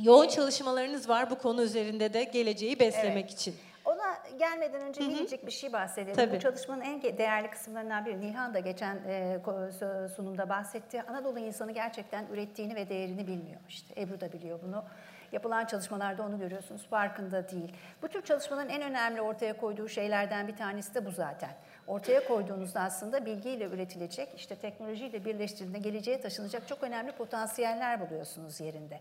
yoğun çalışmalarınız var bu konu üzerinde de geleceği beslemek Evet. için. Ona gelmeden önce minicik bir şey bahsedelim. Tabii. Bu çalışmanın en değerli kısımlarından biri. Nihan da geçen e, sunumda bahsetti. Anadolu insanı gerçekten ürettiğini ve değerini bilmiyor. İşte Ebru da biliyor bunu. Yapılan çalışmalarda onu görüyorsunuz. Farkında değil. Bu tür çalışmaların en önemli ortaya koyduğu şeylerden bir tanesi de bu zaten. Ortaya koyduğunuzda aslında bilgiyle üretilecek, işte teknolojiyle birleştirildiğinde geleceğe taşınacak çok önemli potansiyeller buluyorsunuz yerinde.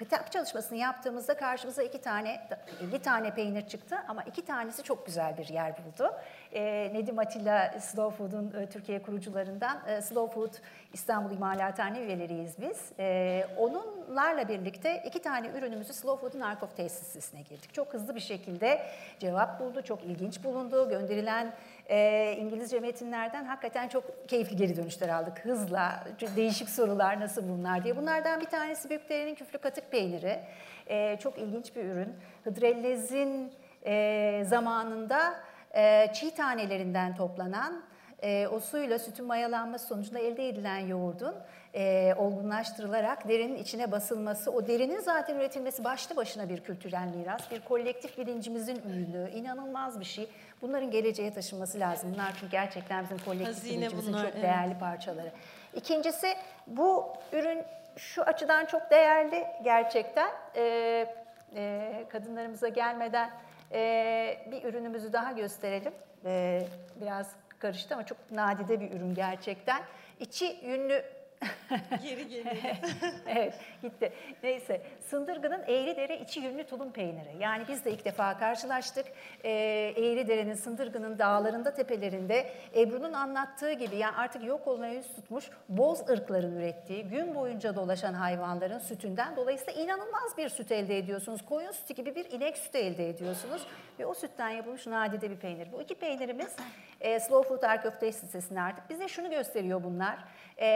Kitap çalışmasını yaptığımızda karşımıza iki tane, 50 tane peynir çıktı ama iki tanesi çok güzel bir yer buldu. Ee, Nedim Atilla Slow Food'un e, Türkiye kurucularından e, Slow Food İstanbul İmalathane üyeleriyiz biz. Ee, onlarla birlikte iki tane ürünümüzü Slow Food'un Arkof tesisine girdik. Çok hızlı bir şekilde cevap buldu, çok ilginç bulundu. Gönderilen e, İngilizce metinlerden hakikaten çok keyifli geri dönüşler aldık. Hızla, değişik sorular nasıl bunlar diye. Bunlardan bir tanesi Büyükdere'nin küflü katık peyniri. E, çok ilginç bir ürün. Hıdrellez'in e, zamanında e, çiğ tanelerinden toplanan e, o suyla sütün mayalanması sonucunda elde edilen yoğurdun e, olgunlaştırılarak derinin içine basılması, o derinin zaten üretilmesi başlı başına bir kültürel miras, bir kolektif bilincimizin ürünü, inanılmaz bir şey. Bunların geleceğe taşınması lazım. Bunlar çünkü gerçekten bizim kolektif Hazine bilincimizin bunlar, çok evet. değerli parçaları. İkincisi bu ürün şu açıdan çok değerli gerçekten. E, e, kadınlarımıza gelmeden e, bir ürünümüzü daha gösterelim. E, biraz karıştı ama çok nadide bir ürün gerçekten. İçi yünlü Geri geliyor. evet gitti. Neyse Sındırgı'nın Eğridere içi yünlü tulum peyniri. Yani biz de ilk defa karşılaştık. Ee, Eğridere'nin Sındırgı'nın dağlarında tepelerinde Ebru'nun anlattığı gibi yani artık yok olmaya yüz tutmuş boz ırkların ürettiği gün boyunca dolaşan hayvanların sütünden dolayısıyla inanılmaz bir süt elde ediyorsunuz. Koyun sütü gibi bir inek sütü elde ediyorsunuz ve o sütten yapılmış nadide bir peynir. Bu iki peynirimiz e, Slow Food Arkeof sitesinde artık bize şunu gösteriyor bunlar. E,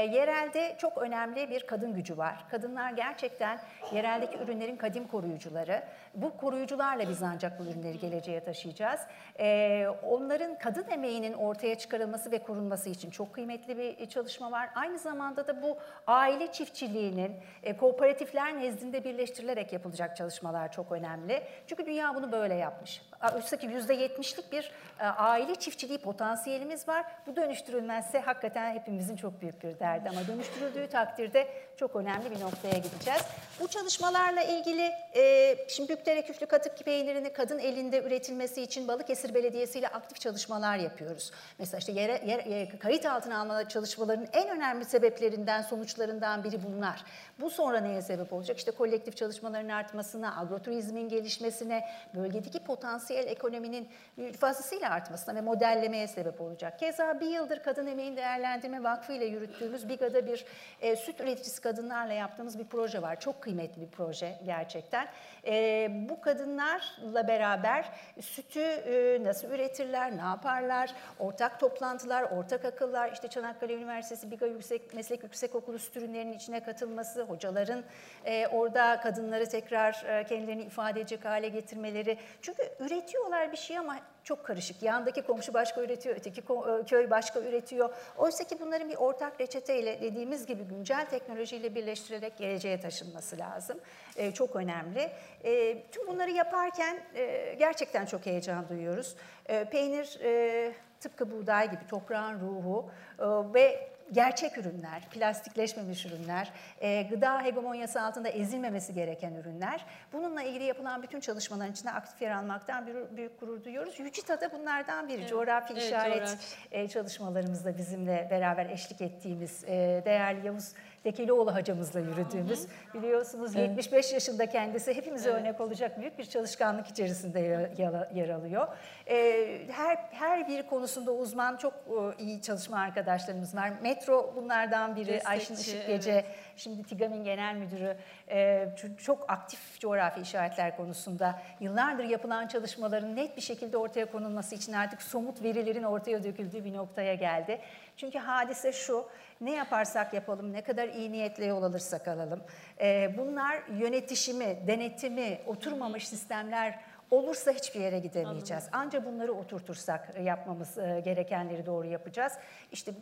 yerelde çok önemli bir kadın gücü var. Kadınlar gerçekten yereldeki ürünlerin kadim koruyucuları. Bu koruyucularla biz ancak bu ürünleri geleceğe taşıyacağız. E, onların kadın emeğinin ortaya çıkarılması ve korunması için çok kıymetli bir çalışma var. Aynı zamanda da bu aile çiftçiliğinin e, kooperatifler nezdinde birleştirilerek yapılacak çalışmalar çok önemli. Çünkü dünya bunu böyle yapmış. Oysa ki %70'lik bir e, aile çiftçiliği potansiyelimiz var. Bu dönüştürülmezse hakikaten hepimizin çok büyük bir derdi ama dönüştürüldüğü takdirde çok önemli bir noktaya gideceğiz. Bu çalışmalarla ilgili e, şimdi Büyükdere Küflü Katık peynirini kadın elinde üretilmesi için Balıkesir Belediyesi ile aktif çalışmalar yapıyoruz. Mesela işte yere, yer- kayıt altına alma çalışmalarının en önemli sebeplerinden, sonuçlarından biri bunlar. Bu sonra neye sebep olacak? İşte kolektif çalışmaların artmasına, agroturizmin gelişmesine, bölgedeki potansiyel ekonominin fazlasıyla artmasına ve modellemeye sebep olacak. Keza bir yıldır Kadın Emeğin Değerlendirme Vakfı ile yürüttüğümüz Biga'da bir e, süt üreticisi kadınlarla yaptığımız bir proje var. Çok kıymetli bir proje gerçekten. E, bu kadınlarla beraber sütü e, nasıl üretirler, ne yaparlar, ortak toplantılar, ortak akıllar, işte Çanakkale Üniversitesi Biga Yüksek Meslek Yüksekokulu süt ürünlerinin içine katılması, hocaların e, orada kadınları tekrar e, kendilerini ifade edecek hale getirmeleri. Çünkü üretiyorlar bir şey ama çok karışık. Yandaki komşu başka üretiyor, öteki köy başka üretiyor. Oysa ki bunların bir ortak reçeteyle dediğimiz gibi güncel teknolojiyle birleştirerek geleceğe taşınması lazım. E, çok önemli. E, tüm bunları yaparken e, gerçekten çok heyecan duyuyoruz. E, peynir e, tıpkı buğday gibi toprağın ruhu e, ve gerçek ürünler, plastikleşmemiş ürünler, e, gıda hegemonyası altında ezilmemesi gereken ürünler. Bununla ilgili yapılan bütün çalışmaların içinde aktif yer almaktan bir, büyük gurur duyuyoruz. Yücita da bunlardan biri. Coğrafi evet, işaret coğrafi. e, çalışmalarımızda bizimle beraber eşlik ettiğimiz e, değerli Yavuz Dekelioğlu hacamızla yürüdüğümüz biliyorsunuz 75 yaşında kendisi hepimize örnek olacak büyük bir çalışkanlık içerisinde yer, alıyor. E, her her bir konusunda uzman çok iyi çalışma arkadaşlarımız var. Metro bunlardan biri. Destekçi, Ayşin Işık Gece, evet. şimdi TİGAM'in genel müdürü e, ç- çok aktif coğrafi işaretler konusunda yıllardır yapılan çalışmaların net bir şekilde ortaya konulması için artık somut verilerin ortaya döküldüğü bir noktaya geldi. Çünkü hadise şu, ne yaparsak yapalım, ne kadar iyi niyetle yol alırsak alalım. e, bunlar yönetişimi, denetimi, oturmamış sistemler olursa hiçbir yere gidemeyeceğiz. Anca bunları oturtursak yapmamız e, gerekenleri doğru yapacağız. İşte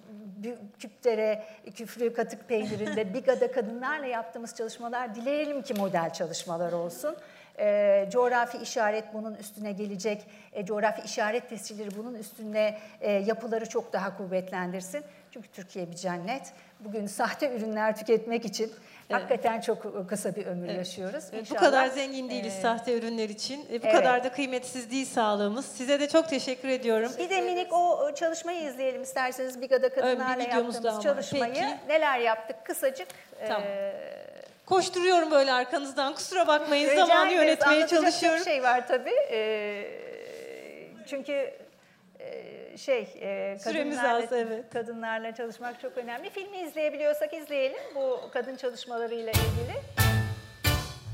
küptere, küflü katık peynirinde, bigada kadınlarla yaptığımız çalışmalar dileyelim ki model çalışmalar olsun. E, coğrafi işaret bunun üstüne gelecek. E, coğrafi işaret tescilleri bunun üstüne e, yapıları çok daha kuvvetlendirsin. Çünkü Türkiye bir cennet. Bugün sahte ürünler tüketmek için hakikaten çok kısa bir ömür yaşıyoruz. Evet, bu İnşallah, kadar zengin değiliz e, sahte ürünler için. E, bu evet. kadar da kıymetsiz değil sağlığımız. Size de çok teşekkür ediyorum. Bir de minik o çalışmayı izleyelim isterseniz Biga'da kadınlarla yaptığımız çalışmayı. Peki. Neler yaptık kısacık. Tamam. Ee, Koşturuyorum böyle arkanızdan. Kusura bakmayın rica zamanı ederiz. yönetmeye Anlatacak çalışıyorum. çok şey var tabii. Ee, çünkü e, şey e, Süremiz kadınlarla, az, evet. kadınlarla çalışmak çok önemli. Filmi izleyebiliyorsak izleyelim bu kadın çalışmalarıyla ilgili.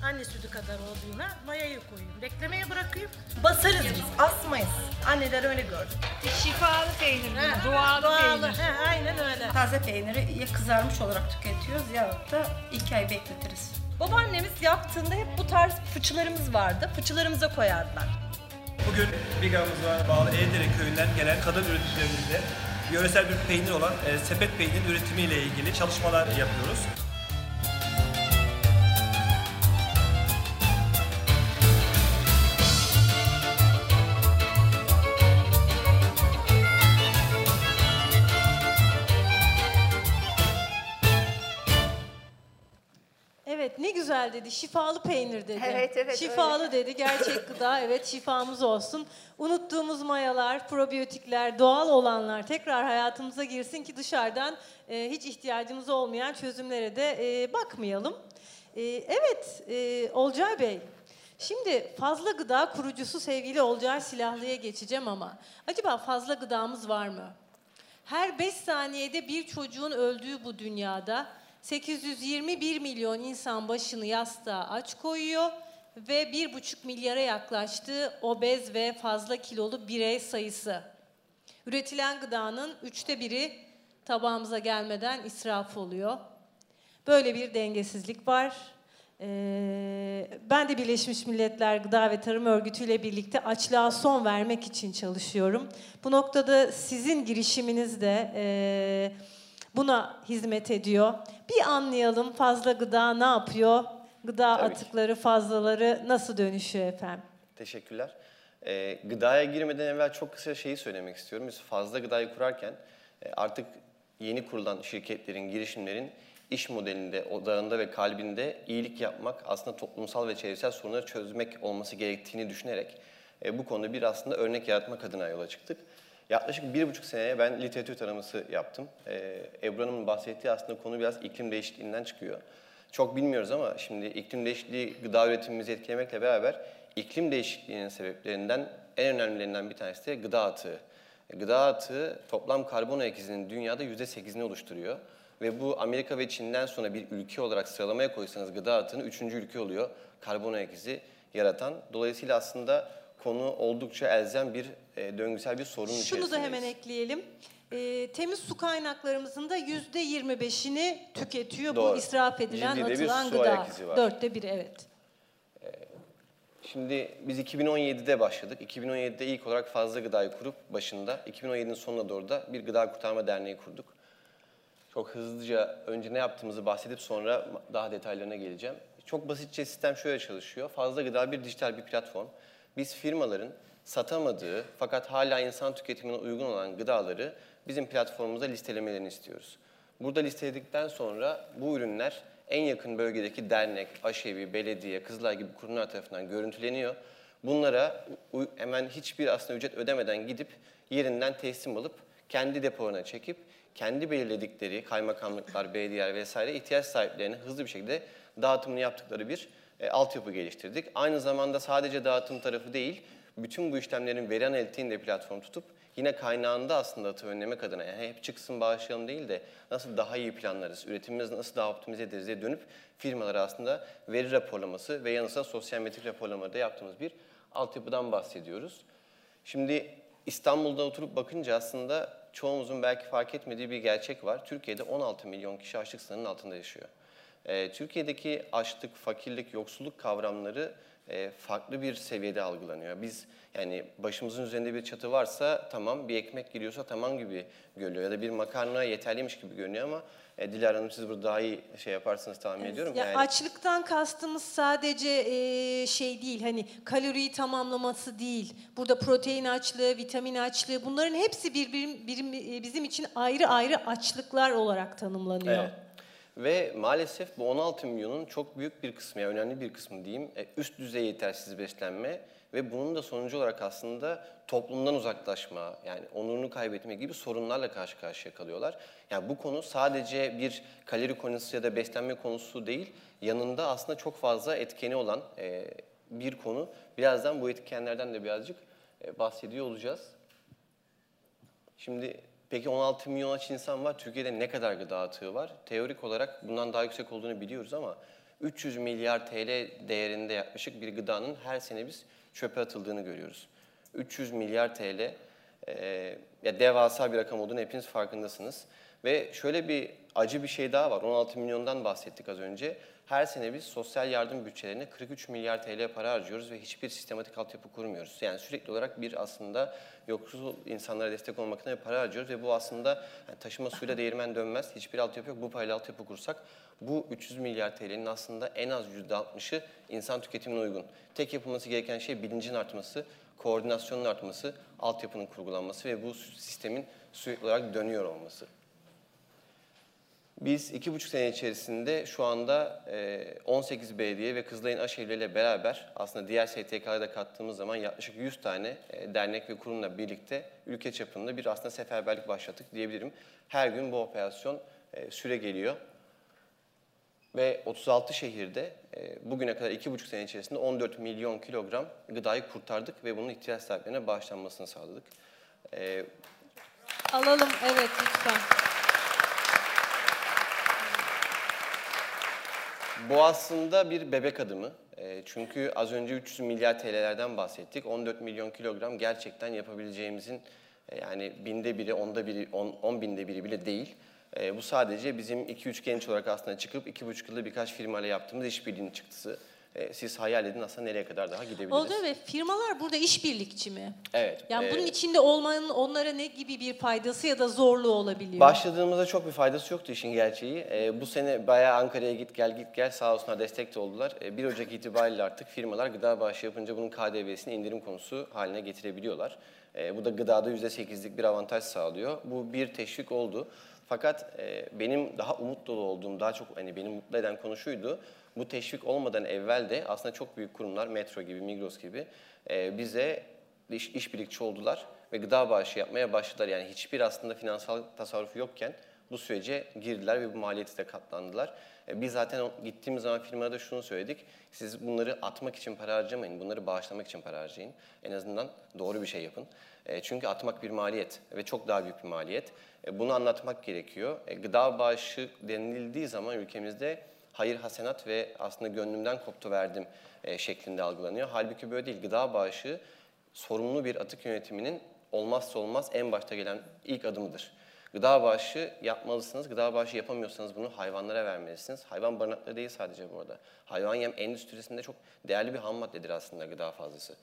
Anne sütü kadar olduğuna mayayı koyayım. Beklemeye bırakayım. Basarız biz, asmayız. Anneler öyle gördü. Şifalı peynir, Ha, doğal doğalı, peynir. he, aynen öyle. Taze peyniri ya kızarmış olarak tüketiyoruz ya da iki ay bekletiriz. Babaannemiz yaptığında hep bu tarz fıçılarımız vardı. Fıçılarımıza koyardılar. Bugün Bigamız'a bağlı Eğdere köyünden gelen kadın üreticilerimizle yöresel bir peynir olan e, sepet peynir üretimiyle ilgili çalışmalar yapıyoruz. Güzel dedi. Şifalı peynir dedi. Evet, evet, Şifalı dedi. Gerçek gıda evet şifamız olsun. Unuttuğumuz mayalar, probiyotikler, doğal olanlar tekrar hayatımıza girsin ki dışarıdan e, hiç ihtiyacımız olmayan çözümlere de e, bakmayalım. E, evet e, Olcay Bey. Şimdi fazla gıda kurucusu sevgili Olcay Silahlı'ya geçeceğim ama acaba fazla gıdamız var mı? Her 5 saniyede bir çocuğun öldüğü bu dünyada 821 milyon insan başını yastığa aç koyuyor ve 1,5 milyara yaklaştığı obez ve fazla kilolu birey sayısı. Üretilen gıdanın üçte biri tabağımıza gelmeden israf oluyor. Böyle bir dengesizlik var. Ee, ben de Birleşmiş Milletler Gıda ve Tarım Örgütü ile birlikte açlığa son vermek için çalışıyorum. Bu noktada sizin girişiminiz de e, buna hizmet ediyor. Bir anlayalım fazla gıda ne yapıyor? Gıda Tabii ki. atıkları, fazlaları nasıl dönüşüyor efendim? Teşekkürler. Ee, gıdaya girmeden evvel çok kısa şeyi söylemek istiyorum. Biz fazla gıdayı kurarken e, artık yeni kurulan şirketlerin, girişimlerin iş modelinde, odağında ve kalbinde iyilik yapmak, aslında toplumsal ve çevresel sorunları çözmek olması gerektiğini düşünerek e, bu konuda bir aslında örnek yaratmak adına yola çıktık. Yaklaşık bir buçuk seneye ben literatür taraması yaptım. Ee, Ebru bahsettiği aslında konu biraz iklim değişikliğinden çıkıyor. Çok bilmiyoruz ama şimdi iklim değişikliği gıda üretimimizi etkilemekle beraber iklim değişikliğinin sebeplerinden en önemlilerinden bir tanesi de gıda atığı. Gıda atığı toplam karbon ayak izinin dünyada %8'ini oluşturuyor. Ve bu Amerika ve Çin'den sonra bir ülke olarak sıralamaya koysanız gıda atığının üçüncü ülke oluyor karbon ayak izi yaratan. Dolayısıyla aslında konu oldukça elzem bir e, döngüsel bir sorun Şunu da içerisindeyiz. hemen ekleyelim. Ee, temiz su kaynaklarımızın da yüzde 25'ini tüketiyor bu Doğru. israf edilen Ciddi bir atılan gıda. Dörtte biri evet. Şimdi biz 2017'de başladık. 2017'de ilk olarak fazla gıdayı kurup başında, 2017'nin sonuna doğru da bir gıda kurtarma derneği kurduk. Çok hızlıca önce ne yaptığımızı bahsedip sonra daha detaylarına geleceğim. Çok basitçe sistem şöyle çalışıyor. Fazla gıda bir dijital bir platform. Biz firmaların satamadığı fakat hala insan tüketimine uygun olan gıdaları bizim platformumuzda listelemelerini istiyoruz. Burada listeledikten sonra bu ürünler en yakın bölgedeki dernek, aşevi, belediye, Kızılay gibi kurumlar tarafından görüntüleniyor. Bunlara hemen hiçbir aslında ücret ödemeden gidip yerinden teslim alıp kendi depolarına çekip kendi belirledikleri kaymakamlıklar, belediyeler vesaire ihtiyaç sahiplerine hızlı bir şekilde dağıtımını yaptıkları bir e, altyapı geliştirdik. Aynı zamanda sadece dağıtım tarafı değil, bütün bu işlemlerin veri analitiğini de platform tutup yine kaynağında aslında atı önlemek adına yani hep çıksın bağışlayalım değil de nasıl daha iyi planlarız, üretimimizi nasıl daha optimize ederiz diye dönüp firmalara aslında veri raporlaması ve yanı sıra sosyal metrik raporlamaları da yaptığımız bir altyapıdan bahsediyoruz. Şimdi İstanbul'da oturup bakınca aslında çoğumuzun belki fark etmediği bir gerçek var. Türkiye'de 16 milyon kişi açlık sınırının altında yaşıyor. E, Türkiye'deki açlık, fakirlik, yoksulluk kavramları e, farklı bir seviyede algılanıyor. Biz yani başımızın üzerinde bir çatı varsa tamam, bir ekmek giriyorsa tamam gibi görülüyor. Ya da bir makarna yeterliymiş gibi görünüyor ama e, Dilara Hanım siz burada daha iyi şey yaparsınız tahmin ediyorum. Ya Yani- açlıktan kastımız sadece e, şey değil hani kaloriyi tamamlaması değil. Burada protein açlığı, vitamin açlığı bunların hepsi birbir, birim- e, bizim için ayrı ayrı açlıklar olarak tanımlanıyor. Evet. Ve maalesef bu 16 milyonun çok büyük bir kısmı, yani önemli bir kısmı diyeyim, e, üst düzey yetersiz beslenme ve bunun da sonucu olarak aslında toplumdan uzaklaşma, yani onurunu kaybetme gibi sorunlarla karşı karşıya kalıyorlar. Yani bu konu sadece bir kalori konusu ya da beslenme konusu değil, yanında aslında çok fazla etkeni olan e, bir konu. Birazdan bu etkenlerden de birazcık e, bahsediyor olacağız. Şimdi peki 16 milyon aç insan var. Türkiye'de ne kadar gıda atığı var? Teorik olarak bundan daha yüksek olduğunu biliyoruz ama 300 milyar TL değerinde yaklaşık bir gıdanın her sene biz çöpe atıldığını görüyoruz. 300 milyar TL e, ya devasa bir rakam olduğunu hepiniz farkındasınız. Ve şöyle bir acı bir şey daha var. 16 milyondan bahsettik az önce. Her sene biz sosyal yardım bütçelerine 43 milyar TL para harcıyoruz ve hiçbir sistematik altyapı kurmuyoruz. Yani sürekli olarak bir aslında yoksul insanlara destek olmak adına para harcıyoruz ve bu aslında taşıma suyla değirmen dönmez. Hiçbir altyapı yok. Bu parayla altyapı kursak bu 300 milyar TL'nin aslında en az %60'ı insan tüketimine uygun. Tek yapılması gereken şey bilincin artması, koordinasyonun artması, altyapının kurgulanması ve bu sistemin sürekli olarak dönüyor olması. Biz iki buçuk sene içerisinde şu anda e, 18 belediye ve Kızılay'ın Aşevli ile beraber aslında diğer STK'ları da kattığımız zaman yaklaşık 100 tane e, dernek ve kurumla birlikte ülke çapında bir aslında seferberlik başlattık diyebilirim. Her gün bu operasyon e, süre geliyor. Ve 36 şehirde e, bugüne kadar iki buçuk sene içerisinde 14 milyon kilogram gıdayı kurtardık ve bunun ihtiyaç sahiplerine bağışlanmasını sağladık. E, Alalım evet lütfen. Bu aslında bir bebek adımı. E, çünkü az önce 300 milyar TL'lerden bahsettik. 14 milyon kilogram gerçekten yapabileceğimizin e, yani binde biri, onda biri, on, on binde biri bile değil. E, bu sadece bizim 2-3 genç olarak aslında çıkıp 2,5 yılda birkaç firmayla yaptığımız işbirliğinin çıktısı. E, siz hayal edin aslında nereye kadar daha gidebiliriz. Oldu ve firmalar burada işbirlikçi mi? Evet. Yani e, bunun içinde olmanın onlara ne gibi bir faydası ya da zorluğu olabiliyor? Başladığımızda çok bir faydası yoktu işin gerçeği. Ee, bu sene bayağı Ankara'ya git gel git gel sağ olsunlar destek de oldular. Ee, 1 Ocak itibariyle artık firmalar gıda bağışı yapınca bunun KDV'sini indirim konusu haline getirebiliyorlar. Ee, bu da gıdada %8'lik bir avantaj sağlıyor. Bu bir teşvik oldu. Fakat e, benim daha umut dolu olduğum, daha çok hani beni mutlu eden konu şuydu. Bu teşvik olmadan evvel de aslında çok büyük kurumlar, Metro gibi, Migros gibi e, bize iş, işbirlikçi oldular ve gıda bağışı yapmaya başladılar. Yani hiçbir aslında finansal tasarrufu yokken bu sürece girdiler ve bu maliyeti de katlandılar. E, Biz zaten gittiğimiz zaman firmada da şunu söyledik. Siz bunları atmak için para harcamayın, bunları bağışlamak için para harcayın. En azından doğru bir şey yapın. E, Çünkü atmak bir maliyet ve çok daha büyük bir maliyet. Bunu anlatmak gerekiyor. Gıda bağışı denildiği zaman ülkemizde hayır hasenat ve aslında gönlümden koptu verdim e, şeklinde algılanıyor. Halbuki böyle değil. Gıda bağışı sorumlu bir atık yönetiminin olmazsa olmaz en başta gelen ilk adımıdır. Gıda bağışı yapmalısınız. Gıda bağışı yapamıyorsanız bunu hayvanlara vermelisiniz. Hayvan barınakları değil sadece bu arada. Hayvan yem endüstrisinde çok değerli bir ham maddedir aslında gıda fazlası.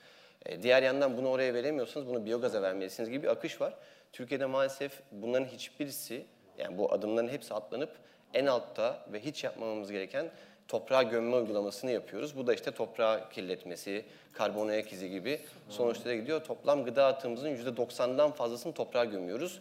E, diğer yandan bunu oraya veremiyorsanız bunu biyogaza vermelisiniz gibi bir akış var. Türkiye'de maalesef bunların hiçbirisi yani bu adımların hepsi atlanıp en altta ve hiç yapmamamız gereken toprağa gömme uygulamasını yapıyoruz. Bu da işte toprağı kirletmesi, karbon ayak izi gibi sonuçlara gidiyor. Toplam gıda atığımızın %90'dan fazlasını toprağa gömüyoruz.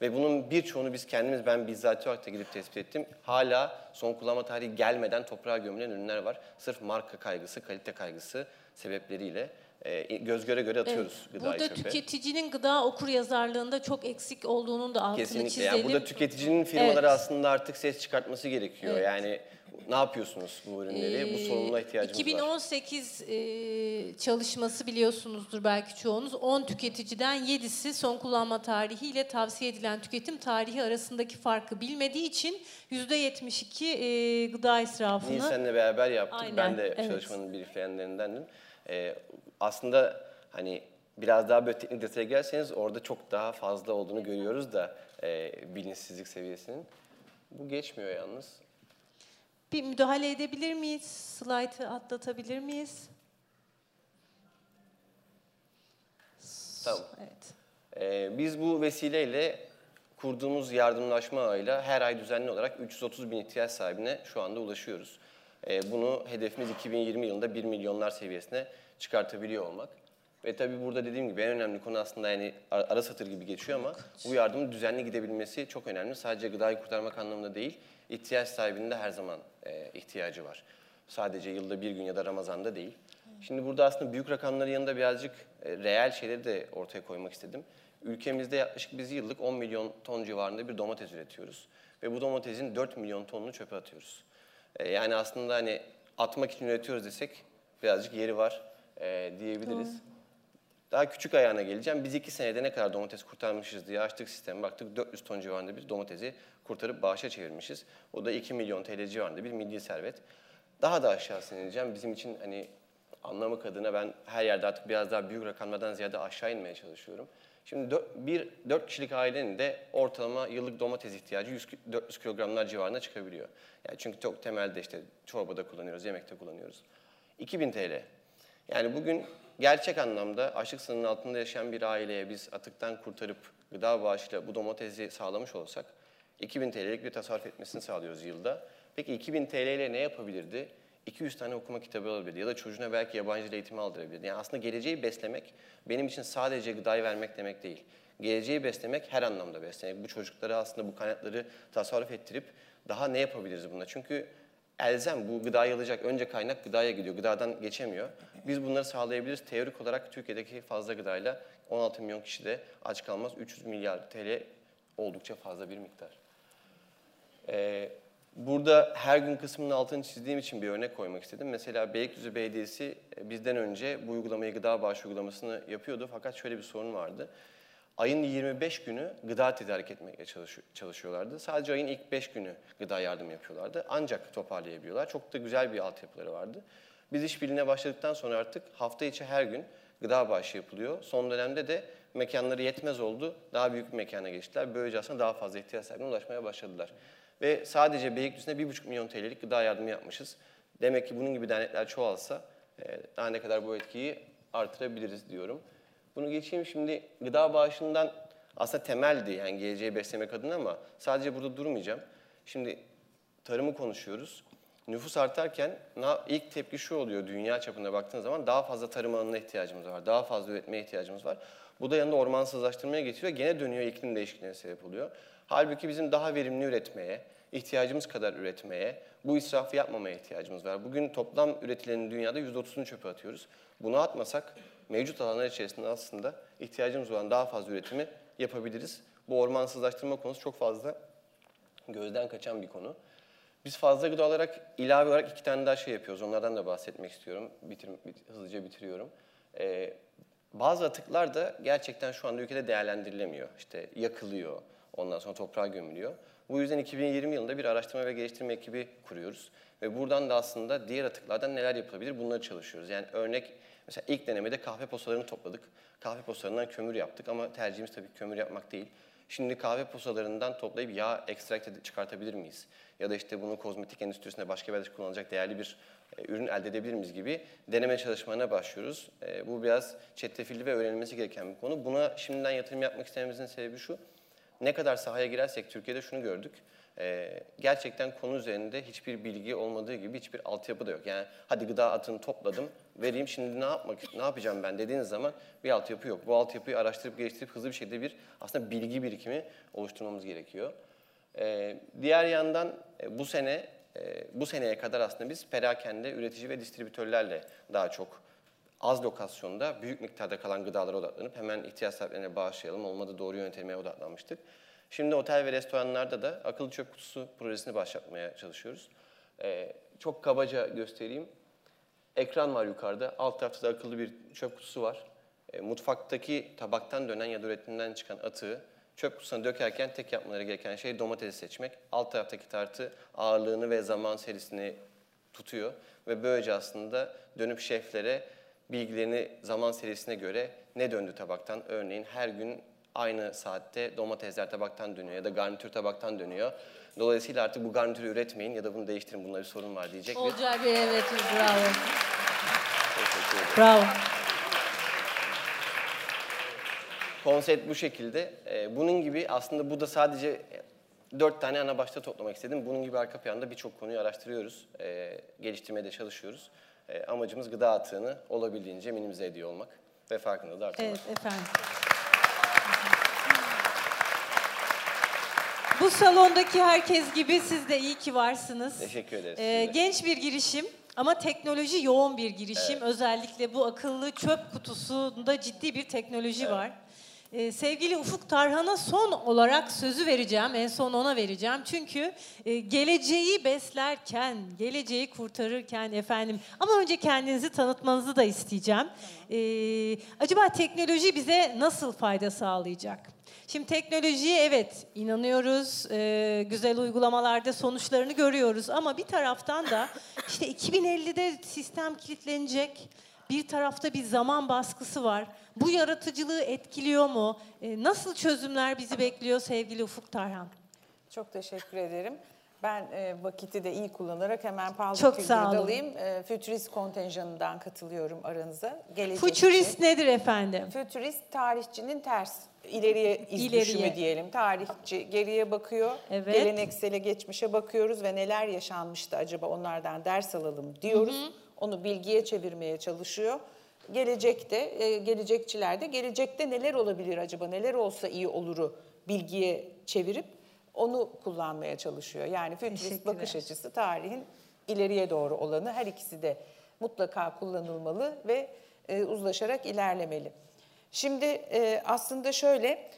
Ve bunun birçoğunu biz kendimiz, ben bizzat olarak da gidip tespit ettim. Hala son kullanma tarihi gelmeden toprağa gömülen ürünler var. Sırf marka kaygısı, kalite kaygısı sebepleriyle e, göz göre göre atıyoruz gıdayı Burada çöpe. tüketicinin gıda okur yazarlığında çok eksik olduğunun da altını Kesinlikle. çizelim. Yani burada tüketicinin firmaları Evet. aslında artık ses çıkartması gerekiyor. Evet. Yani ne yapıyorsunuz bu ürünleri? bu Ee, sorumluluğa ihtiyacımız var. 2018 e, çalışması biliyorsunuzdur belki çoğunuz. 10 tüketiciden 7'si son kullanma tarihi ile tavsiye edilen tüketim tarihi arasındaki farkı bilmediği için %72 e, gıda israfını Nisan'la beraber yaptık. Aynen, Ben de evet. çalışmanın briefleyenlerindendim. Ee, aslında hani biraz daha böyle teknik detaya gelseniz orada çok daha fazla olduğunu görüyoruz da e, bilinçsizlik seviyesinin. Bu geçmiyor yalnız. Bir müdahale edebilir miyiz? Slaytı atlatabilir miyiz? Tamam. Evet. Ee, biz bu vesileyle kurduğumuz yardımlaşma ağıyla her ay düzenli olarak 330 bin ihtiyaç sahibine şu anda ulaşıyoruz. Ee, bunu hedefimiz 2020 yılında 1 milyonlar seviyesine çıkartabiliyor olmak. Ve tabii burada dediğim gibi en önemli konu aslında yani ara ara satır gibi geçiyor ama bu yardımın düzenli gidebilmesi çok önemli. Sadece gıdayı kurtarmak anlamında değil, ihtiyaç sahibinin de her zaman e, ihtiyacı var. Sadece yılda bir gün ya da Ramazan'da değil. Şimdi burada aslında büyük rakamların yanında birazcık e, reel şeyleri de ortaya koymak istedim. Ülkemizde yaklaşık biz yıllık 10 milyon ton civarında bir domates üretiyoruz. Ve bu domatesin 4 milyon tonunu çöpe atıyoruz. E, yani aslında hani atmak için üretiyoruz desek birazcık yeri var e, diyebiliriz. Daha küçük ayağına geleceğim. Biz iki senede ne kadar domates kurtarmışız diye açtık sistemi. Baktık 400 ton civarında bir domatesi kurtarıp bağışa çevirmişiz. O da 2 milyon TL civarında bir milli servet. Daha da aşağısına ineceğim. Bizim için hani anlamak adına ben her yerde artık biraz daha büyük rakamlardan ziyade aşağı inmeye çalışıyorum. Şimdi dö- bir 4 kişilik ailenin de ortalama yıllık domates ihtiyacı 100, ki- 400 kilogramlar civarına çıkabiliyor. Yani çünkü çok temelde işte çorbada kullanıyoruz, yemekte kullanıyoruz. 2000 TL. Yani bugün gerçek anlamda açlık sınırının altında yaşayan bir aileye biz atıktan kurtarıp gıda bağışıyla bu domatesi sağlamış olsak 2000 TL'lik bir tasarruf etmesini sağlıyoruz yılda. Peki 2000 TL ile ne yapabilirdi? 200 tane okuma kitabı alabilirdi ya da çocuğuna belki yabancı dil eğitimi aldırabilirdi. Yani aslında geleceği beslemek benim için sadece gıdayı vermek demek değil. Geleceği beslemek her anlamda beslemek. Bu çocuklara aslında bu kaynakları tasarruf ettirip daha ne yapabiliriz bununla? Çünkü elzem bu gıdayı alacak. Önce kaynak gıdaya gidiyor. Gıdadan geçemiyor. Biz bunları sağlayabiliriz. Teorik olarak Türkiye'deki fazla gıdayla 16 milyon kişi de aç kalmaz. 300 milyar TL oldukça fazla bir miktar. Ee, burada her gün kısmının altını çizdiğim için bir örnek koymak istedim. Mesela Beylikdüzü Belediyesi e, bizden önce bu uygulamayı gıda bağışı uygulamasını yapıyordu. Fakat şöyle bir sorun vardı. Ayın 25 günü gıda tedarik etmeye çalışıyor- çalışıyorlardı. Sadece ayın ilk 5 günü gıda yardım yapıyorlardı. Ancak toparlayabiliyorlar. Çok da güzel bir altyapıları vardı. Biz işbirliğine başladıktan sonra artık hafta içi her gün gıda bağışı yapılıyor. Son dönemde de mekanları yetmez oldu. Daha büyük bir mekana geçtiler. Böylece aslında daha fazla ihtiyaç sahibine ulaşmaya başladılar. Ve sadece Beylikdüzü'nde 1,5 milyon TL'lik gıda yardımı yapmışız. Demek ki bunun gibi dernekler çoğalsa e, daha ne kadar bu etkiyi artırabiliriz diyorum. Bunu geçeyim şimdi gıda bağışından aslında temeldi yani geleceği beslemek adına ama sadece burada durmayacağım. Şimdi tarımı konuşuyoruz. Nüfus artarken ilk tepki şu oluyor dünya çapında baktığın zaman daha fazla tarım alanına ihtiyacımız var. Daha fazla üretmeye ihtiyacımız var. Bu da yanında ormansızlaştırmaya getiriyor. Gene dönüyor iklim değişikliğine sebep oluyor. Halbuki bizim daha verimli üretmeye, ihtiyacımız kadar üretmeye, bu israfı yapmamaya ihtiyacımız var. Bugün toplam üretilenin dünyada %30'unu çöpe atıyoruz. Bunu atmasak mevcut alanlar içerisinde aslında ihtiyacımız olan daha fazla üretimi yapabiliriz. Bu ormansızlaştırma konusu çok fazla gözden kaçan bir konu. Biz fazla gıda olarak ilave olarak iki tane daha şey yapıyoruz. Onlardan da bahsetmek istiyorum. Bitir, bit- hızlıca bitiriyorum. Ee, bazı atıklar da gerçekten şu anda ülkede değerlendirilemiyor. İşte yakılıyor, ondan sonra toprağa gömülüyor. Bu yüzden 2020 yılında bir araştırma ve geliştirme ekibi kuruyoruz. Ve buradan da aslında diğer atıklardan neler yapılabilir bunları çalışıyoruz. Yani örnek mesela ilk denemede kahve posalarını topladık. Kahve posalarından kömür yaptık ama tercihimiz tabii kömür yapmak değil. Şimdi kahve posalarından toplayıp yağ ekstrakt çıkartabilir miyiz? Ya da işte bunu kozmetik endüstrisinde başka bir yerde kullanılacak değerli bir e, ürün elde edebilir miyiz gibi deneme çalışmalarına başlıyoruz. E, bu biraz çetrefilli ve öğrenilmesi gereken bir konu. Buna şimdiden yatırım yapmak istememizin sebebi şu. Ne kadar sahaya girersek Türkiye'de şunu gördük. E, gerçekten konu üzerinde hiçbir bilgi olmadığı gibi hiçbir altyapı da yok. Yani hadi gıda atını topladım, vereyim şimdi ne yapmak ne yapacağım ben dediğiniz zaman bir altyapı yok. Bu altyapıyı araştırıp geliştirip hızlı bir şekilde bir aslında bilgi birikimi oluşturmamız gerekiyor. Ee, diğer yandan e, bu sene e, bu seneye kadar aslında biz perakende üretici ve distribütörlerle daha çok az lokasyonda büyük miktarda kalan gıdalara odaklanıp hemen ihtiyaç sahiplerine bağışlayalım olmadı doğru yönetmeye odaklanmıştık. Şimdi otel ve restoranlarda da akıllı çöp kutusu projesini başlatmaya çalışıyoruz. Ee, çok kabaca göstereyim. Ekran var yukarıda. Alt tarafta da akıllı bir çöp kutusu var. E, mutfaktaki tabaktan dönen ya da üretimden çıkan atığı çöp kutusuna dökerken tek yapmaları gereken şey domatesi seçmek. Alt taraftaki tartı ağırlığını ve zaman serisini tutuyor ve böylece aslında dönüp şeflere bilgilerini zaman serisine göre ne döndü tabaktan örneğin her gün aynı saatte domatesler tabaktan dönüyor ya da garnitür tabaktan dönüyor. Dolayısıyla artık bu garnitürü üretmeyin ya da bunu değiştirin bunda bir sorun var diyecek bir Olcay Bey evet bravo. teşekkür ederim. Bravo. Konsept bu şekilde. Ee, bunun gibi aslında bu da sadece e, dört tane ana başta toplamak istedim. Bunun gibi arka planda birçok konuyu araştırıyoruz. Ee, geliştirmeye de çalışıyoruz. Ee, amacımız gıda atığını olabildiğince minimize ediyor olmak ve farkındalığı artırmak. Evet efendim. Bu salondaki herkes gibi siz de iyi ki varsınız. Teşekkür ederiz. Ee, genç bir girişim ama teknoloji yoğun bir girişim. Özellikle bu akıllı çöp kutusunda ciddi bir teknoloji var. Ee, sevgili Ufuk Tarhan'a son olarak sözü vereceğim. En son ona vereceğim. Çünkü e, geleceği beslerken, geleceği kurtarırken efendim ama önce kendinizi tanıtmanızı da isteyeceğim. Ee, acaba teknoloji bize nasıl fayda sağlayacak? Şimdi teknolojiye evet inanıyoruz, e, güzel uygulamalarda sonuçlarını görüyoruz ama bir taraftan da işte 2050'de sistem kilitlenecek, bir tarafta bir zaman baskısı var. Bu yaratıcılığı etkiliyor mu? E, nasıl çözümler bizi bekliyor sevgili Ufuk Tarhan? Çok teşekkür ederim. Ben e, vakiti de iyi kullanarak hemen sağ olun. dalayım. E, Futurist kontenjanından katılıyorum aranıza. Gelecek Futurist için. nedir efendim? Futurist tarihçinin ters, ileriye iz İleriye. düşümü diyelim. Tarihçi geriye bakıyor, Evet. geleneksele, geçmişe bakıyoruz ve neler yaşanmıştı acaba onlardan ders alalım diyoruz. Onu bilgiye çevirmeye çalışıyor. Gelecekte, e, gelecekçiler de gelecekte neler olabilir acaba, neler olsa iyi oluru bilgiye çevirip onu kullanmaya çalışıyor. Yani fütürist bakış açısı tarihin ileriye doğru olanı her ikisi de mutlaka kullanılmalı ve e, uzlaşarak ilerlemeli. Şimdi e, aslında şöyle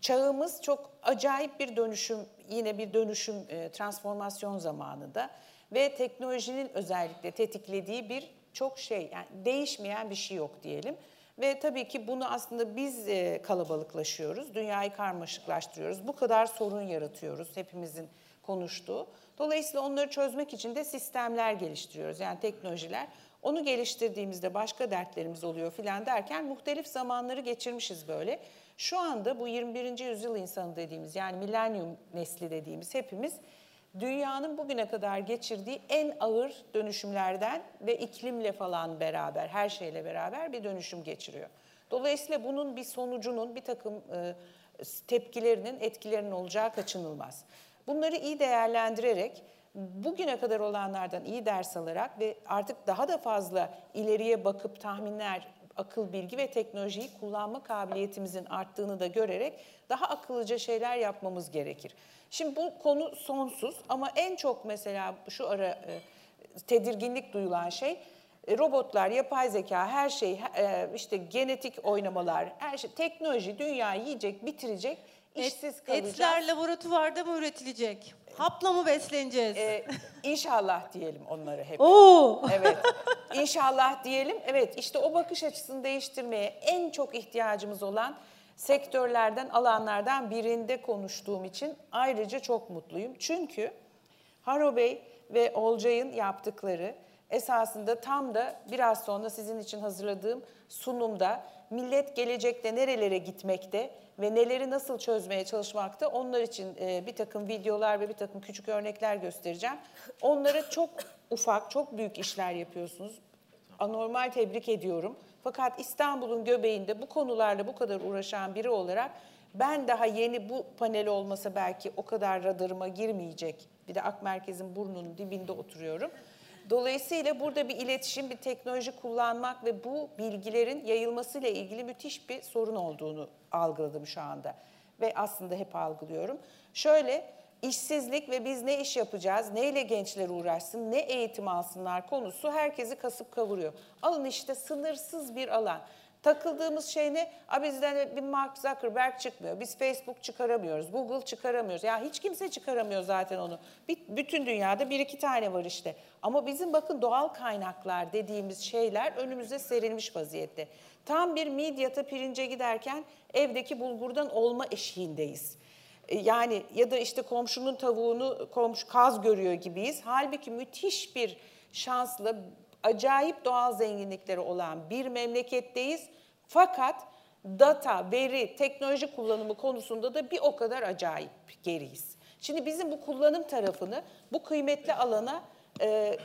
çağımız çok acayip bir dönüşüm yine bir dönüşüm e, transformasyon zamanında ve teknolojinin özellikle tetiklediği bir çok şey yani değişmeyen bir şey yok diyelim. Ve tabii ki bunu aslında biz e, kalabalıklaşıyoruz, dünyayı karmaşıklaştırıyoruz. Bu kadar sorun yaratıyoruz hepimizin konuştuğu. Dolayısıyla onları çözmek için de sistemler geliştiriyoruz. Yani teknolojiler. Onu geliştirdiğimizde başka dertlerimiz oluyor filan derken muhtelif zamanları geçirmişiz böyle. Şu anda bu 21. yüzyıl insanı dediğimiz yani milenyum nesli dediğimiz hepimiz dünyanın bugüne kadar geçirdiği en ağır dönüşümlerden ve iklimle falan beraber, her şeyle beraber bir dönüşüm geçiriyor. Dolayısıyla bunun bir sonucunun, bir takım e, tepkilerinin, etkilerinin olacağı kaçınılmaz. Bunları iyi değerlendirerek, bugüne kadar olanlardan iyi ders alarak ve artık daha da fazla ileriye bakıp tahminler, akıl, bilgi ve teknolojiyi kullanma kabiliyetimizin arttığını da görerek daha akıllıca şeyler yapmamız gerekir. Şimdi bu konu sonsuz ama en çok mesela şu ara e, tedirginlik duyulan şey e, robotlar, yapay zeka, her şey, e, işte genetik oynamalar, her şey, teknoloji dünyayı yiyecek, bitirecek, işsiz kalacağız. Etler laboratuvarda mı üretilecek? Hapla mı besleneceğiz? E, inşallah diyelim onları hep. Oo! Evet. İnşallah diyelim. Evet işte o bakış açısını değiştirmeye en çok ihtiyacımız olan sektörlerden, alanlardan birinde konuştuğum için ayrıca çok mutluyum. Çünkü Haro Bey ve Olcay'ın yaptıkları esasında tam da biraz sonra sizin için hazırladığım sunumda millet gelecekte nerelere gitmekte ve neleri nasıl çözmeye çalışmakta onlar için e, bir takım videolar ve bir takım küçük örnekler göstereceğim. Onlara çok ufak, çok büyük işler yapıyorsunuz. Anormal tebrik ediyorum. Fakat İstanbul'un göbeğinde bu konularla bu kadar uğraşan biri olarak ben daha yeni bu panel olmasa belki o kadar radarıma girmeyecek. Bir de Ak Merkez'in burnunun dibinde oturuyorum. Dolayısıyla burada bir iletişim, bir teknoloji kullanmak ve bu bilgilerin yayılmasıyla ilgili müthiş bir sorun olduğunu algıladım şu anda. Ve aslında hep algılıyorum. Şöyle, işsizlik ve biz ne iş yapacağız, neyle gençler uğraşsın, ne eğitim alsınlar konusu herkesi kasıp kavuruyor. Alın işte sınırsız bir alan. Takıldığımız şey ne? A bizden bir Mark Zuckerberg çıkmıyor. Biz Facebook çıkaramıyoruz. Google çıkaramıyoruz. Ya hiç kimse çıkaramıyor zaten onu. Bir, bütün dünyada bir iki tane var işte. Ama bizim bakın doğal kaynaklar dediğimiz şeyler önümüze serilmiş vaziyette. Tam bir midyata pirince giderken evdeki bulgurdan olma eşiğindeyiz. E, Yani ya da işte komşunun tavuğunu komşu kaz görüyor gibiyiz. Halbuki müthiş bir şansla acayip doğal zenginlikleri olan bir memleketteyiz. Fakat data, veri, teknoloji kullanımı konusunda da bir o kadar acayip geriyiz. Şimdi bizim bu kullanım tarafını bu kıymetli alana e,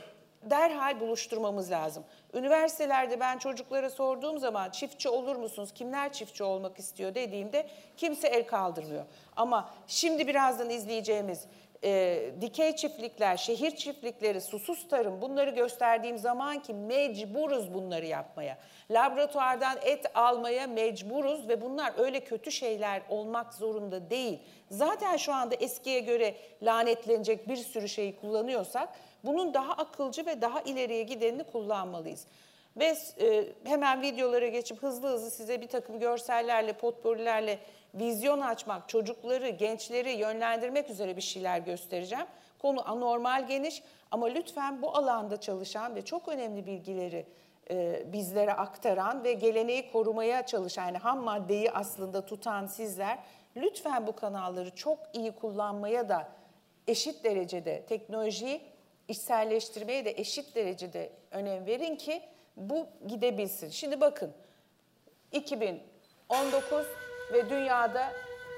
derhal buluşturmamız lazım. Üniversitelerde ben çocuklara sorduğum zaman çiftçi olur musunuz, kimler çiftçi olmak istiyor dediğimde kimse el kaldırmıyor. Ama şimdi birazdan izleyeceğimiz e, dikey çiftlikler, şehir çiftlikleri, susuz tarım bunları gösterdiğim zaman ki mecburuz bunları yapmaya. Laboratuvardan et almaya mecburuz ve bunlar öyle kötü şeyler olmak zorunda değil. Zaten şu anda eskiye göre lanetlenecek bir sürü şeyi kullanıyorsak bunun daha akılcı ve daha ileriye gidenini kullanmalıyız. Ve e, hemen videolara geçip hızlı hızlı size bir takım görsellerle, potporilerle vizyon açmak, çocukları, gençleri yönlendirmek üzere bir şeyler göstereceğim. Konu anormal geniş ama lütfen bu alanda çalışan ve çok önemli bilgileri e, bizlere aktaran ve geleneği korumaya çalışan, yani ham maddeyi aslında tutan sizler lütfen bu kanalları çok iyi kullanmaya da eşit derecede teknolojiyi içselleştirmeye de eşit derecede önem verin ki bu gidebilsin. Şimdi bakın 2019 ve dünyada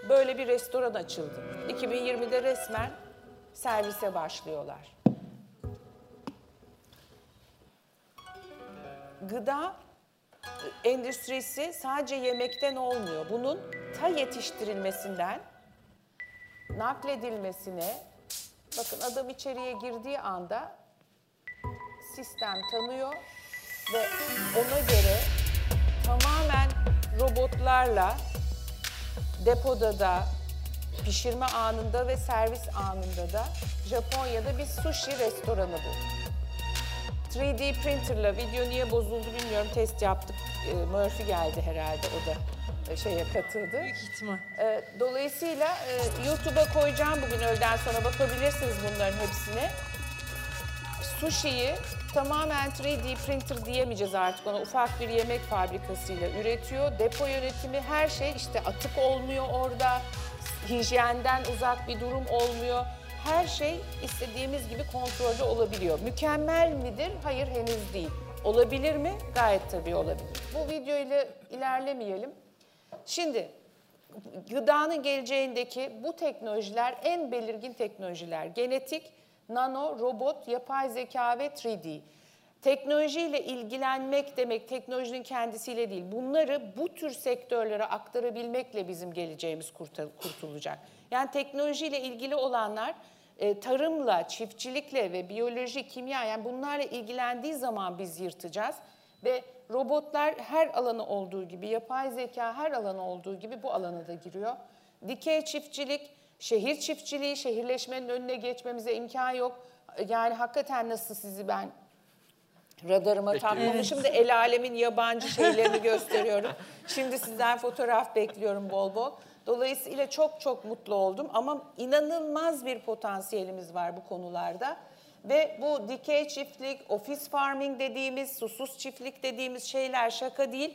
böyle bir restoran açıldı. 2020'de resmen servise başlıyorlar. Gıda endüstrisi sadece yemekten olmuyor. Bunun ta yetiştirilmesinden nakledilmesine, bakın adam içeriye girdiği anda sistem tanıyor ve ona göre tamamen robotlarla depoda da, pişirme anında ve servis anında da Japonya'da bir sushi restoranı bu. 3D printerla video niye bozuldu bilmiyorum test yaptık. Ee, Murphy geldi herhalde o da e, şeye katıldı. Büyük ihtimal. Ee, Dolayısıyla e, YouTube'a koyacağım bugün öğleden sonra bakabilirsiniz bunların hepsine. Sushi'yi tamamen 3D printer diyemeyeceğiz artık ona. Ufak bir yemek fabrikasıyla üretiyor. Depo yönetimi her şey işte atık olmuyor orada. Hijyenden uzak bir durum olmuyor. Her şey istediğimiz gibi kontrollü olabiliyor. Mükemmel midir? Hayır henüz değil. Olabilir mi? Gayet tabii olabilir. Bu video ile ilerlemeyelim. Şimdi gıdanın geleceğindeki bu teknolojiler en belirgin teknolojiler. Genetik, nano, robot, yapay zeka ve 3D. Teknolojiyle ilgilenmek demek teknolojinin kendisiyle değil. Bunları bu tür sektörlere aktarabilmekle bizim geleceğimiz kurtul- kurtulacak. Yani teknolojiyle ilgili olanlar e, tarımla, çiftçilikle ve biyoloji, kimya yani bunlarla ilgilendiği zaman biz yırtacağız. Ve robotlar her alanı olduğu gibi, yapay zeka her alanı olduğu gibi bu alana da giriyor. Dikey çiftçilik, şehir çiftçiliği, şehirleşmenin önüne geçmemize imkan yok. Yani hakikaten nasıl sizi ben radarıma takmamışım da el alemin yabancı şeylerini gösteriyorum. Şimdi sizden fotoğraf bekliyorum bol bol. Dolayısıyla çok çok mutlu oldum ama inanılmaz bir potansiyelimiz var bu konularda. Ve bu dikey çiftlik, ofis farming dediğimiz, susuz çiftlik dediğimiz şeyler şaka değil.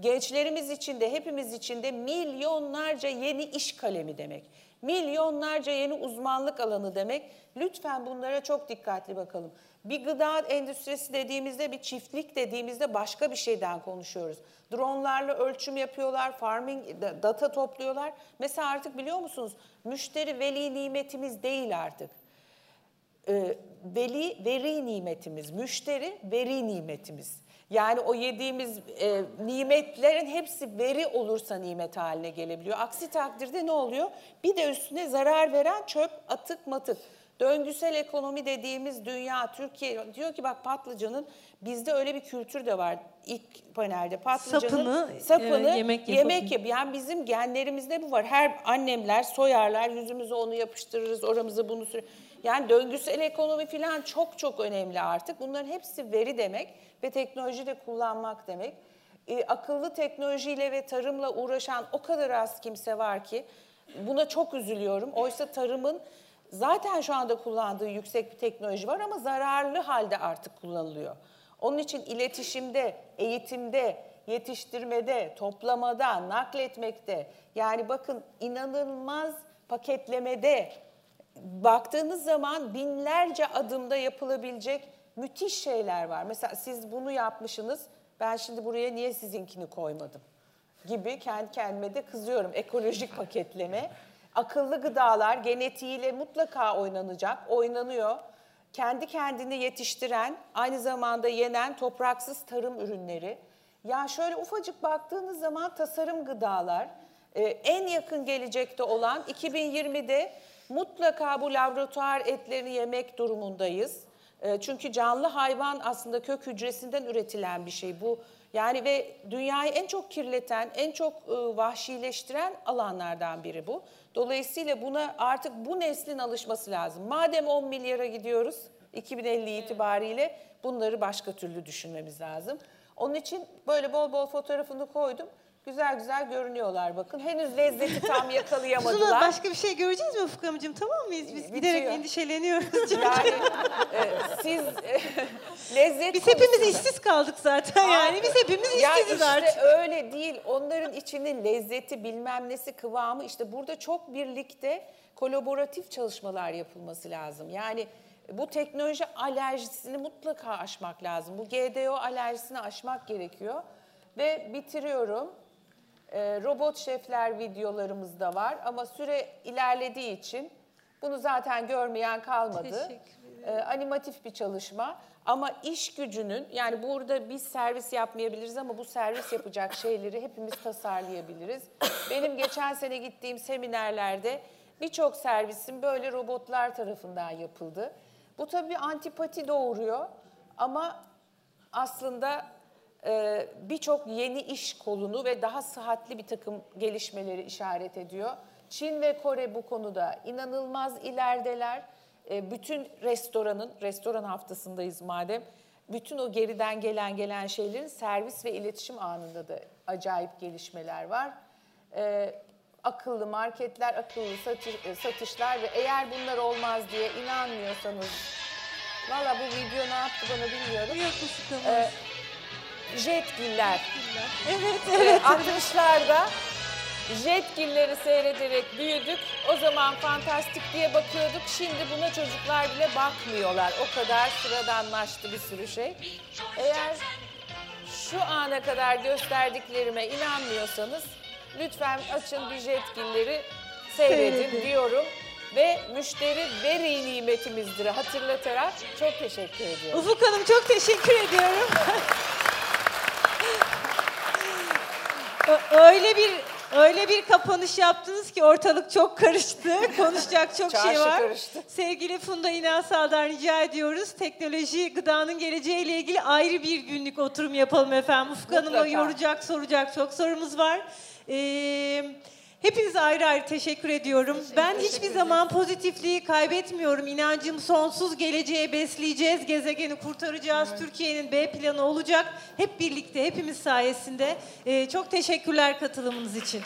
Gençlerimiz için de hepimiz için de milyonlarca yeni iş kalemi demek. Milyonlarca yeni uzmanlık alanı demek. Lütfen bunlara çok dikkatli bakalım. Bir gıda endüstrisi dediğimizde, bir çiftlik dediğimizde başka bir şeyden konuşuyoruz. Dronlarla ölçüm yapıyorlar, farming data topluyorlar. Mesela artık biliyor musunuz? Müşteri veli nimetimiz değil artık. Ee, veli veri nimetimiz, müşteri veri nimetimiz. Yani o yediğimiz e, nimetlerin hepsi veri olursa nimet haline gelebiliyor. Aksi takdirde ne oluyor? Bir de üstüne zarar veren çöp, atık, matık. Döngüsel ekonomi dediğimiz dünya, Türkiye diyor ki bak patlıcanın bizde öyle bir kültür de var ilk panelde. Patlıcanın Sapını, sapını e, yemek yemek, yap. Yani bizim genlerimizde bu var. Her annemler soyarlar, yüzümüze onu yapıştırırız, oramıza bunu sür. Yani döngüsel ekonomi falan çok çok önemli artık. Bunların hepsi veri demek ve teknoloji de kullanmak demek. E, akıllı teknolojiyle ve tarımla uğraşan o kadar az kimse var ki buna çok üzülüyorum. Oysa tarımın zaten şu anda kullandığı yüksek bir teknoloji var ama zararlı halde artık kullanılıyor. Onun için iletişimde, eğitimde, yetiştirmede, toplamada, nakletmekte yani bakın inanılmaz paketlemede baktığınız zaman binlerce adımda yapılabilecek müthiş şeyler var. Mesela siz bunu yapmışsınız. Ben şimdi buraya niye sizinkini koymadım? gibi kendi kendime de kızıyorum ekolojik paketleme. Akıllı gıdalar genetiğiyle mutlaka oynanacak, oynanıyor. Kendi kendini yetiştiren, aynı zamanda yenen topraksız tarım ürünleri. Ya şöyle ufacık baktığınız zaman tasarım gıdalar, e, en yakın gelecekte olan 2020'de mutlaka bu laboratuvar etlerini yemek durumundayız. E, Çünkü canlı hayvan aslında kök hücresinden üretilen bir şey bu. Yani ve dünyayı en çok kirleten, en çok e, vahşileştiren alanlardan biri bu. Dolayısıyla buna artık bu neslin alışması lazım. Madem 10 milyara gidiyoruz 2050 itibariyle bunları başka türlü düşünmemiz lazım. Onun için böyle bol bol fotoğrafını koydum. Güzel güzel görünüyorlar bakın. Henüz lezzeti tam Zula yakalayamadılar. başka bir şey göreceğiz mi Ufuk amcım? Tamam mıyız? Biz Bitiyor. giderek endişeleniyoruz. Yani e, siz e, lezzet Biz hepimiz konusunda- işsiz kaldık zaten yani. Biz hepimiz ya işsiziz işte artık. öyle değil. Onların içinin lezzeti, bilmem nesi, kıvamı işte burada çok birlikte kolaboratif çalışmalar yapılması lazım. Yani bu teknoloji alerjisini mutlaka aşmak lazım. Bu GDO alerjisini aşmak gerekiyor. Ve bitiriyorum. Ee, robot şefler videolarımız da var ama süre ilerlediği için bunu zaten görmeyen kalmadı. Ee, animatif bir çalışma ama iş gücünün yani burada biz servis yapmayabiliriz ama bu servis yapacak şeyleri hepimiz tasarlayabiliriz. Benim geçen sene gittiğim seminerlerde birçok servisin böyle robotlar tarafından yapıldı. Bu tabii antipati doğuruyor ama aslında e, birçok yeni iş kolunu ve daha sıhhatli bir takım gelişmeleri işaret ediyor. Çin ve Kore bu konuda inanılmaz ilerideler. E, bütün restoranın, restoran haftasındayız madem, bütün o geriden gelen gelen şeylerin servis ve iletişim anında da acayip gelişmeler var. E, akıllı marketler, akıllı satış- e, satışlar ve eğer bunlar olmaz diye inanmıyorsanız, valla bu video ne yaptı bana bilmiyorum. Yok. Jetgiller. evet evet. 60'larda jetgilleri seyrederek büyüdük. O zaman fantastik diye bakıyorduk. Şimdi buna çocuklar bile bakmıyorlar. O kadar sıradanlaştı bir sürü şey. Eğer şu ana kadar gösterdiklerime inanmıyorsanız lütfen açın bir jetgilleri Seyredin. diyorum. Ve müşteri veri nimetimizdir hatırlatarak çok teşekkür ediyorum. Ufuk Hanım çok teşekkür ediyorum. öyle bir öyle bir kapanış yaptınız ki ortalık çok karıştı. Konuşacak çok şey var. karıştı. Sevgili Funda İnansal'dan rica ediyoruz. Teknoloji, gıdanın geleceğiyle ilgili ayrı bir günlük oturum yapalım efendim. Ufuk Hanım'a yoracak, soracak çok sorumuz var. Ee, hepinize ayrı ayrı teşekkür ediyorum. ben hiçbir zaman pozitifliği kaybetmiyorum. İnancım sonsuz geleceğe besleyeceğiz. Gezegeni kurtaracağız. Türkiye'nin B planı olacak. Hep birlikte, hepimiz sayesinde. Ee, çok teşekkürler katılımınız için.